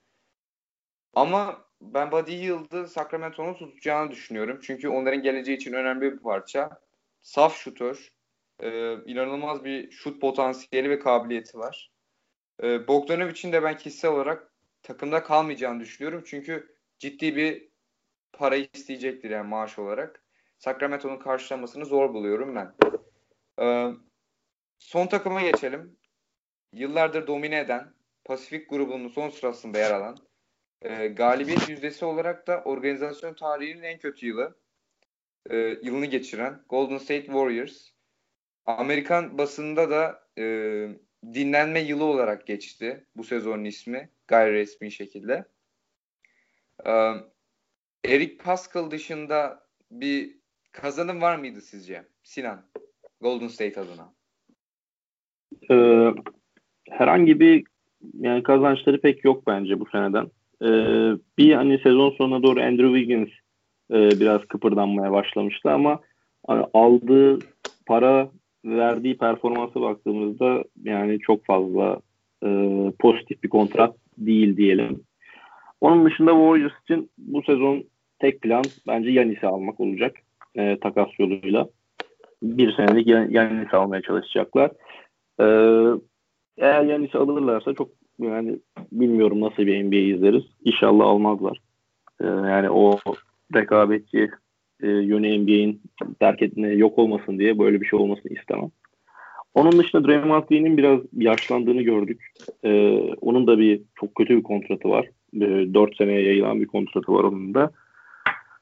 Ama ben Buddy Hield'ı Sacramento'nun tutacağını düşünüyorum. Çünkü onların geleceği için önemli bir parça. Saf şutör. E, inanılmaz bir şut potansiyeli ve kabiliyeti var. E, Bogdanovic'in de ben kişisel olarak takımda kalmayacağını düşünüyorum. Çünkü ciddi bir para isteyecektir yani maaş olarak. Sacramento'nun karşılamasını zor buluyorum ben. E, son takıma geçelim. Yıllardır domine eden Pasifik grubunun son sırasında yer alan e, galibiyet yüzdesi olarak da organizasyon tarihinin en kötü yılı e, yılını geçiren Golden State Warriors Amerikan basında da e, dinlenme yılı olarak geçti bu sezonun ismi gayri resmi şekilde. E, Eric Pascal dışında bir kazanım var mıydı sizce Sinan Golden State adına? Ee, herhangi bir yani kazançları pek yok bence bu seneden. Ee, bir hani sezon sonuna doğru Andrew Wiggins e, biraz kıpırdanmaya başlamıştı ama hani aldığı para verdiği performansa baktığımızda yani çok fazla e, pozitif bir kontrat değil diyelim. Onun dışında Warriors için bu sezon tek plan bence Yanis'i almak olacak e, takas yoluyla. Bir senelik Yanis'i almaya çalışacaklar. E, eğer Yanis'i alırlarsa çok yani bilmiyorum nasıl bir NBA izleriz. İnşallah almazlar. E, yani o rekabetçi e, yönü NBA'in terk etme yok olmasın diye böyle bir şey olmasını istemem. Onun dışında Draymond Green'in biraz yaşlandığını gördük. Ee, onun da bir çok kötü bir kontratı var. Ee, 4 seneye yayılan bir kontratı var onun da.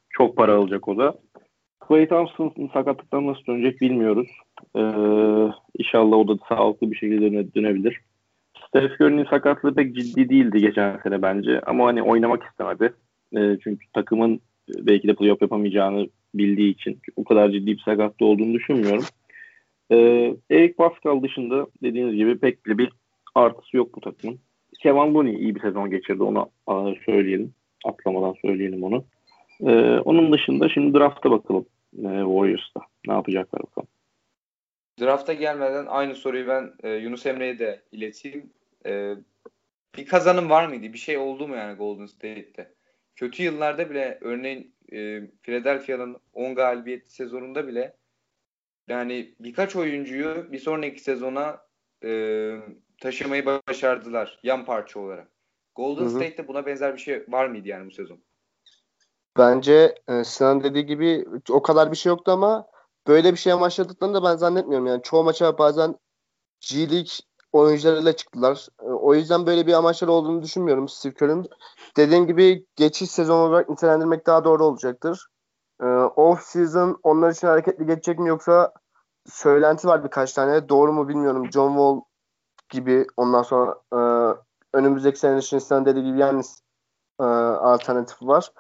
Çok para alacak o da. Clay Thompson'ın sakatlıktan nasıl dönecek bilmiyoruz. Ee, inşallah o da sağlıklı bir şekilde döne, dönebilir. Steph Curry'nin sakatlığı pek ciddi değildi geçen sene bence. Ama hani oynamak istemedi. Ee, çünkü takımın belki de playoff yapamayacağını bildiği için o kadar ciddi bir sakatlığı olduğunu düşünmüyorum. Ee, Eric Pascal dışında dediğiniz gibi pek bir artısı yok bu takımın. Kevin Looney iyi bir sezon geçirdi onu söyleyelim. Atlamadan söyleyelim onu. Ee, onun dışında şimdi draft'a bakalım e, Warriors'ta. Ne yapacaklar bakalım. Draft'a gelmeden aynı soruyu ben e, Yunus Emre'ye de ileteyim. E, bir kazanım var mıydı? Bir şey oldu mu yani Golden State'te? Kötü yıllarda bile örneğin e, Philadelphia'nın 10 galibiyetli sezonunda bile yani birkaç oyuncuyu bir sonraki sezona e, taşımayı başardılar yan parça olarak. Golden State'te buna benzer bir şey var mıydı yani bu sezon? Bence e, Sinan dediği gibi o kadar bir şey yoktu ama böyle bir şey amaçladıklarını da ben zannetmiyorum. Yani çoğu maça bazen G League oyuncularıyla çıktılar. E, o yüzden böyle bir amaçları olduğunu düşünmüyorum Steve Kerr'ün. Dediğim gibi geçiş sezon olarak nitelendirmek daha doğru olacaktır. E, off season onlar için hareketli geçecek mi yoksa söylenti var birkaç tane. Doğru mu bilmiyorum. John Wall gibi ondan sonra e, önümüzdeki sene için Sinan dediği gibi yani e, alternatifi var.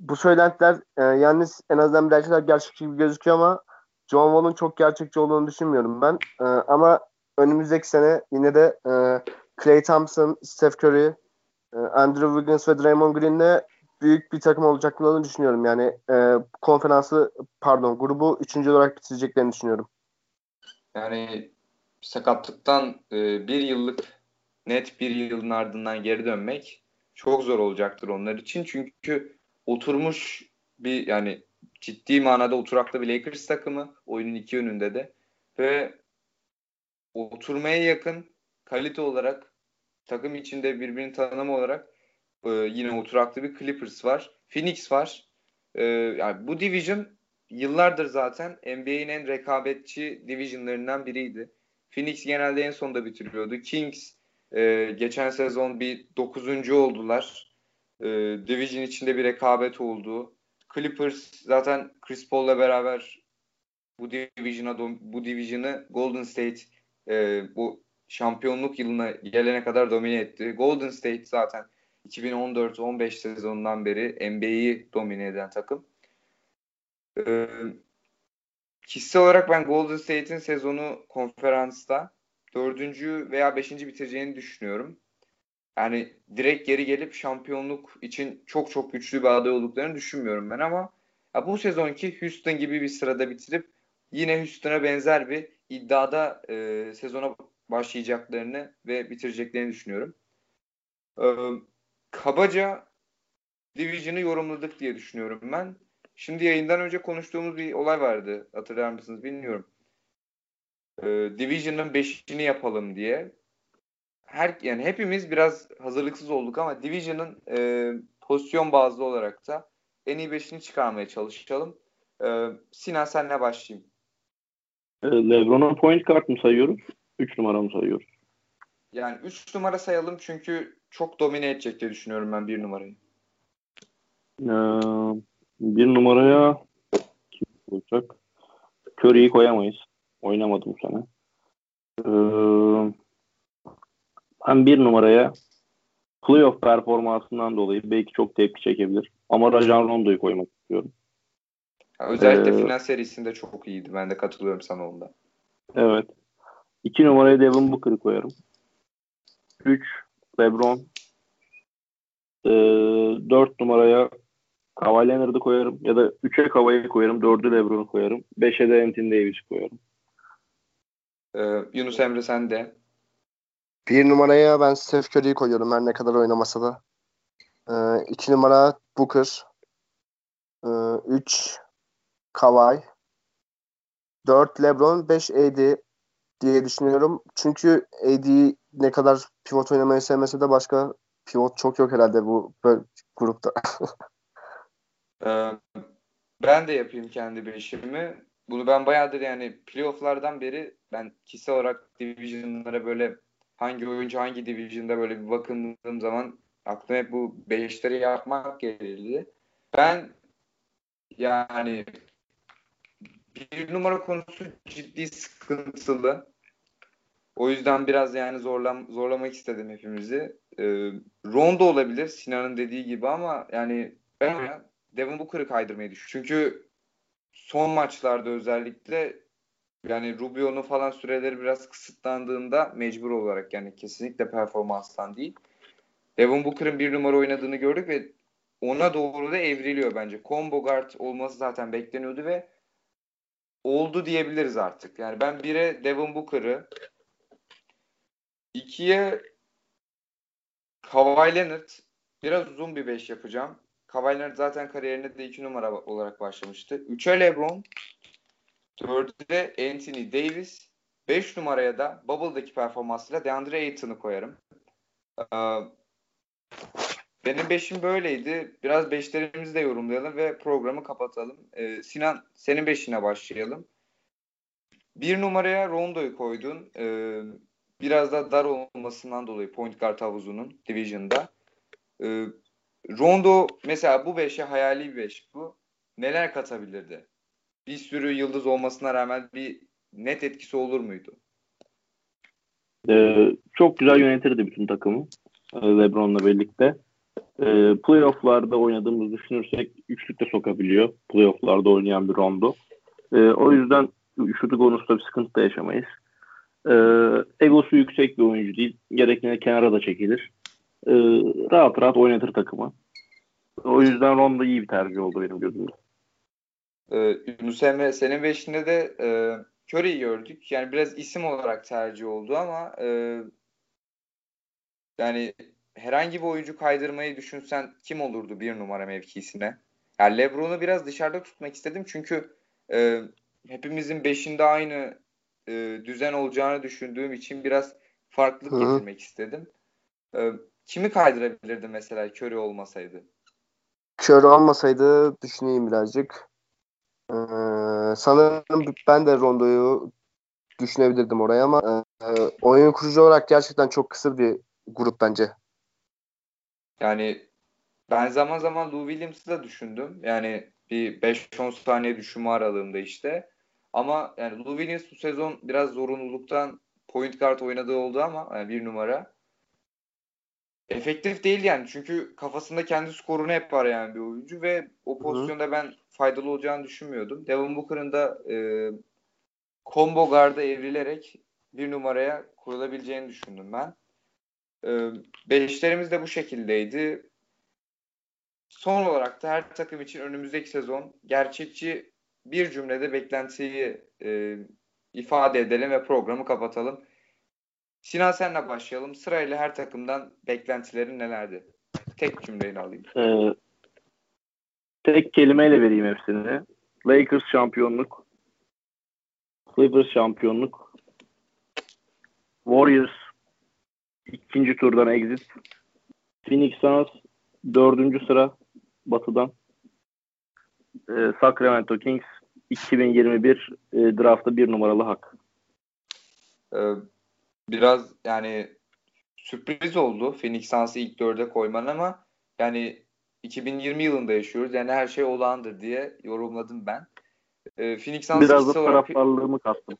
Bu söylentiler e, yani en azından de gerçekçi gibi gözüküyor ama John Wall'un çok gerçekçi olduğunu düşünmüyorum ben. E, ama önümüzdeki sene yine de e, Clay Thompson, Steph Curry, e, Andrew Wiggins ve Draymond Green'le büyük bir takım olacaklarını düşünüyorum. Yani e, konferansı pardon grubu üçüncü olarak bitireceklerini düşünüyorum. Yani sakatlıktan e, bir yıllık net bir yılın ardından geri dönmek çok zor olacaktır onlar için. Çünkü oturmuş bir yani ciddi manada oturaklı bir Lakers takımı oyunun iki yönünde de ve oturmaya yakın kalite olarak takım içinde birbirini tanıma olarak e, yine oturaklı bir Clippers var. Phoenix var. E, yani bu division yıllardır zaten NBA'in en rekabetçi divisionlarından biriydi. Phoenix genelde en sonda bitiriyordu. Kings e, geçen sezon bir 9. oldular. E, division içinde bir rekabet oldu. Clippers zaten Chris Paul'la beraber bu division'a bu division'ı Golden State e, bu şampiyonluk yılına gelene kadar domine etti. Golden State zaten 2014-15 sezonundan beri NBA'yi domine eden takım. Ee, kişisel olarak ben Golden State'in sezonu konferansta dördüncü veya beşinci bitireceğini düşünüyorum. Yani direkt geri gelip şampiyonluk için çok çok güçlü bir aday olduklarını düşünmüyorum ben ama ya bu sezonki Houston gibi bir sırada bitirip yine Houston'a benzer bir iddiada e, sezona başlayacaklarını ve bitireceklerini düşünüyorum. E, kabaca Division'ı yorumladık diye düşünüyorum ben. Şimdi yayından önce konuştuğumuz bir olay vardı. Hatırlar mısınız bilmiyorum. E, Division'ın 5'ini yapalım diye. Her yani hepimiz biraz hazırlıksız olduk ama Division'ın e, pozisyon bazlı olarak da en iyi 5'ini çıkarmaya çalışalım. E, Sinan senle başlayayım. E, LeBron'a point kart mı sayıyoruz? 3 numara mı sayıyoruz? Yani 3 numara sayalım çünkü çok domine edecek diye düşünüyorum ben bir numarayı. Ee, numaraya kim olacak? Curry'i koyamayız. Oynamadı bu sene. Ee, ben bir numaraya playoff performansından dolayı belki çok tepki çekebilir. Ama Rajan Rondo'yu koymak istiyorum. Özellikle ee, final serisinde çok iyiydi. Ben de katılıyorum sana onda. Evet. İki numaraya Devin Booker'ı koyarım. Üç LeBron. Ee, dört numaraya Kawhi Leonard'ı koyarım. Ya da 3'e Kawhi'yi koyarım. 4'ü LeBron'u koyarım. 5'e de Anthony Davis'i koyarım. Ee, Yunus Emre sen de. Bir numaraya ben Steph Curry'yi koyuyorum her ne kadar oynamasa da. Ee, iki numara Booker. Ee, üç Kawhi. Dört LeBron. Beş AD diye düşünüyorum. Çünkü AD ne kadar pivot oynamayı sevmese de başka pivot çok yok herhalde bu grupta. (laughs) Ee, ben de yapayım kendi beşimi. Bunu ben bayağıdır yani playofflardan beri ben kişisel olarak divisionlara böyle hangi oyuncu hangi divisionda böyle bir bakındığım zaman aklıma hep bu beşleri yapmak gelirdi. Ben yani bir numara konusu ciddi sıkıntılı. O yüzden biraz yani zorlam zorlamak istedim hepimizi. Ee, Rondo olabilir Sinan'ın dediği gibi ama yani ben Devin Booker'ı kaydırmayı düşünüyorum. Çünkü son maçlarda özellikle yani Rubio'nun falan süreleri biraz kısıtlandığında mecbur olarak yani kesinlikle performanstan değil. Devin Booker'ın bir numara oynadığını gördük ve ona doğru da evriliyor bence. Combo guard olması zaten bekleniyordu ve oldu diyebiliriz artık. Yani ben bire Devin Booker'ı ikiye Kawhi Leonard biraz uzun bir beş yapacağım. Kawhi Leonard zaten kariyerine de iki numara olarak başlamıştı. Üçe LeBron 4'e Anthony Davis. 5 numaraya da Bubble'daki performansıyla DeAndre Ayton'u koyarım. Ee, benim beşim böyleydi. Biraz beşlerimizi de yorumlayalım ve programı kapatalım. Ee, Sinan senin beşine başlayalım. Bir numaraya Rondo'yu koydun. Ee, biraz da dar olmasından dolayı point guard havuzunun division'da. Ee, Rondo mesela bu beşe hayali bir beş bu. Neler katabilirdi? Bir sürü yıldız olmasına rağmen bir net etkisi olur muydu? Ee, çok güzel yönetirdi bütün takımı. E, LeBron'la birlikte. Ee, playoff'larda oynadığımızı düşünürsek üçlükte sokabiliyor. Playoff'larda oynayan bir Rondo. Ee, o yüzden şutu konusunda bir sıkıntı da yaşamayız. Ee, egosu yüksek bir oyuncu değil. Gerektiğinde kenara da çekilir. Ee, rahat rahat oynatır takımı. O yüzden Rondo iyi bir tercih oldu benim gözümde. Ee, Yunus Emre senin beşinde de e, Curry'i gördük. Yani biraz isim olarak tercih oldu ama e, yani herhangi bir oyuncu kaydırmayı düşünsen kim olurdu bir numara mevkisine? Yani LeBron'u biraz dışarıda tutmak istedim çünkü e, hepimizin beşinde aynı e, düzen olacağını düşündüğüm için biraz farklılık Hı-hı. getirmek istedim. E, kimi kaydırabilirdi mesela Curry olmasaydı? Curry olmasaydı düşüneyim birazcık. Ee, sanırım ben de Rondo'yu düşünebilirdim oraya ama e, oyun kurucu olarak gerçekten çok kısır bir grup bence. Yani ben zaman zaman Lou Williams'ı da düşündüm. Yani bir 5-10 saniye düşünme aralığında işte. Ama yani Lou Williams bu sezon biraz zorunluluktan point guard oynadığı oldu ama yani bir numara. Efektif değil yani çünkü kafasında kendi skorunu hep var yani bir oyuncu ve o pozisyonda Hı. ben faydalı olacağını düşünmüyordum. Devin Booker'ın da e, combo guard'a evrilerek bir numaraya koyulabileceğini düşündüm ben. E, beşlerimiz de bu şekildeydi. Son olarak da her takım için önümüzdeki sezon gerçekçi bir cümlede beklentiyi e, ifade edelim ve programı kapatalım. Sinan senle başlayalım. Sırayla her takımdan beklentilerin nelerdi? Tek cümleyle alayım. Ee, tek kelimeyle vereyim hepsini. Lakers şampiyonluk. Clippers şampiyonluk. Warriors ikinci turdan exit. Phoenix Suns dördüncü sıra batıdan. Ee, Sacramento Kings 2021 e, draftta bir numaralı hak. Ee, biraz yani sürpriz oldu Phoenix Suns'ı ilk dörde koyman ama yani 2020 yılında yaşıyoruz. Yani her şey olağandır diye yorumladım ben. Ee, Phoenix Suns Biraz da taraftarlığımı kattım.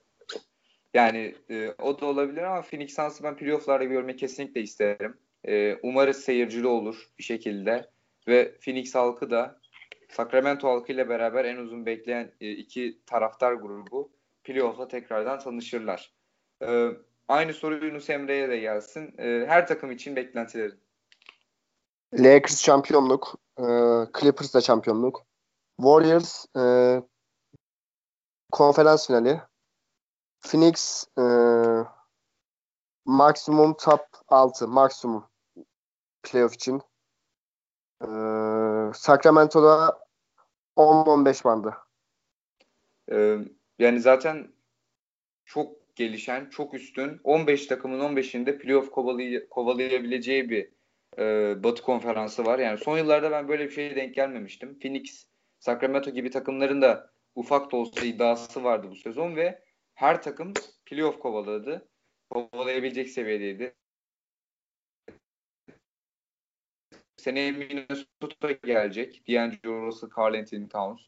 Yani e, o da olabilir ama Phoenix Suns'ı ben playoff'larda görmeyi kesinlikle isterim. E, umarız seyircili olur bir şekilde. Ve Phoenix halkı da Sacramento halkı ile beraber en uzun bekleyen e, iki taraftar grubu playoff'la tekrardan tanışırlar. E, aynı soru Yunus Emre'ye de gelsin. E, her takım için beklentilerin. Lakers şampiyonluk, e, Clippers da şampiyonluk. Warriors e, konferans finali. Phoenix e, maksimum top 6 maksimum playoff için. E, Sacramento'da 10-15 bandı. E, yani zaten çok gelişen, çok üstün 15 takımın 15'inde playoff kovalay kovalayabileceği bir e, Batı konferansı var. Yani son yıllarda ben böyle bir şeye denk gelmemiştim. Phoenix, Sacramento gibi takımların da ufak da olsa iddiası vardı bu sezon ve her takım playoff kovaladı. Kovalayabilecek seviyedeydi. Seneye Minnesota gelecek. D'Angelo Russell, Carl Anthony Towns.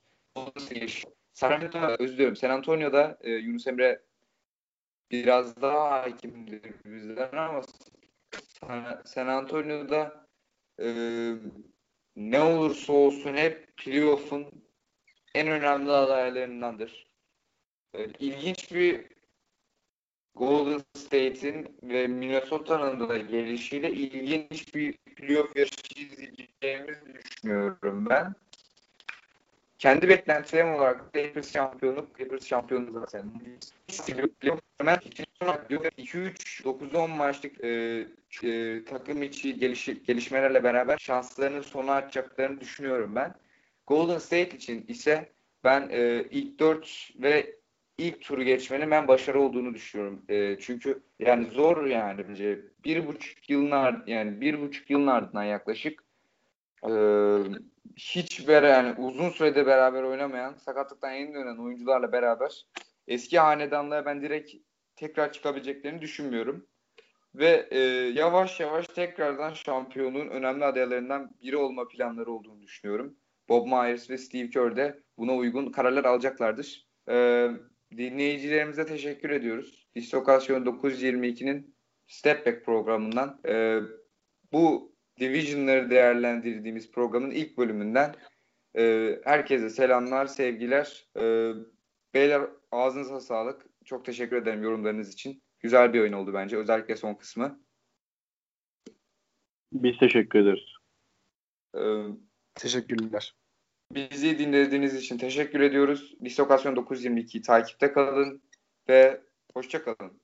Sacramento, özür diliyorum. San Antonio'da e, Yunus Emre biraz daha hakimdir bizden ama San Antonio'da e, ne olursa olsun hep playoff'un en önemli adaylarındandır. E, ilginç bir Golden State'in ve Minnesota'nın da gelişiyle ilginç bir playoff yarışı izleyeceğimizi düşünüyorum ben. Kendi beklentilerim olarak Lakers şampiyonluk, Clippers şampiyonluğu zaten. Hemen 2-3 9-10 maçlık e, e, takım içi geliş, gelişmelerle beraber şanslarını sona açacaklarını düşünüyorum ben. Golden State için ise ben e, ilk 4 ve ilk turu geçmenin ben başarı olduğunu düşünüyorum. E, çünkü yani zor yani bence bir buçuk yılın yani bir buçuk yılın ardından yaklaşık e, hiç beraber yani uzun sürede beraber oynamayan sakatlıktan yeni dönen oyuncularla beraber eski hanedanlığa ben direkt tekrar çıkabileceklerini düşünmüyorum. Ve e, yavaş yavaş tekrardan şampiyonluğun önemli adaylarından biri olma planları olduğunu düşünüyorum. Bob Myers ve Steve Kerr de buna uygun kararlar alacaklardır. E, dinleyicilerimize teşekkür ediyoruz. Distokasyon 922'nin Step Back programından e, bu Division'ları değerlendirdiğimiz programın ilk bölümünden e, herkese selamlar, sevgiler. E, beyler ağzınıza sağlık. Çok teşekkür ederim yorumlarınız için. Güzel bir oyun oldu bence. Özellikle son kısmı. Biz teşekkür ederiz. Ee, Teşekkürler. Bizi dinlediğiniz için teşekkür ediyoruz. Distokasyon 922'yi takipte kalın ve hoşça kalın.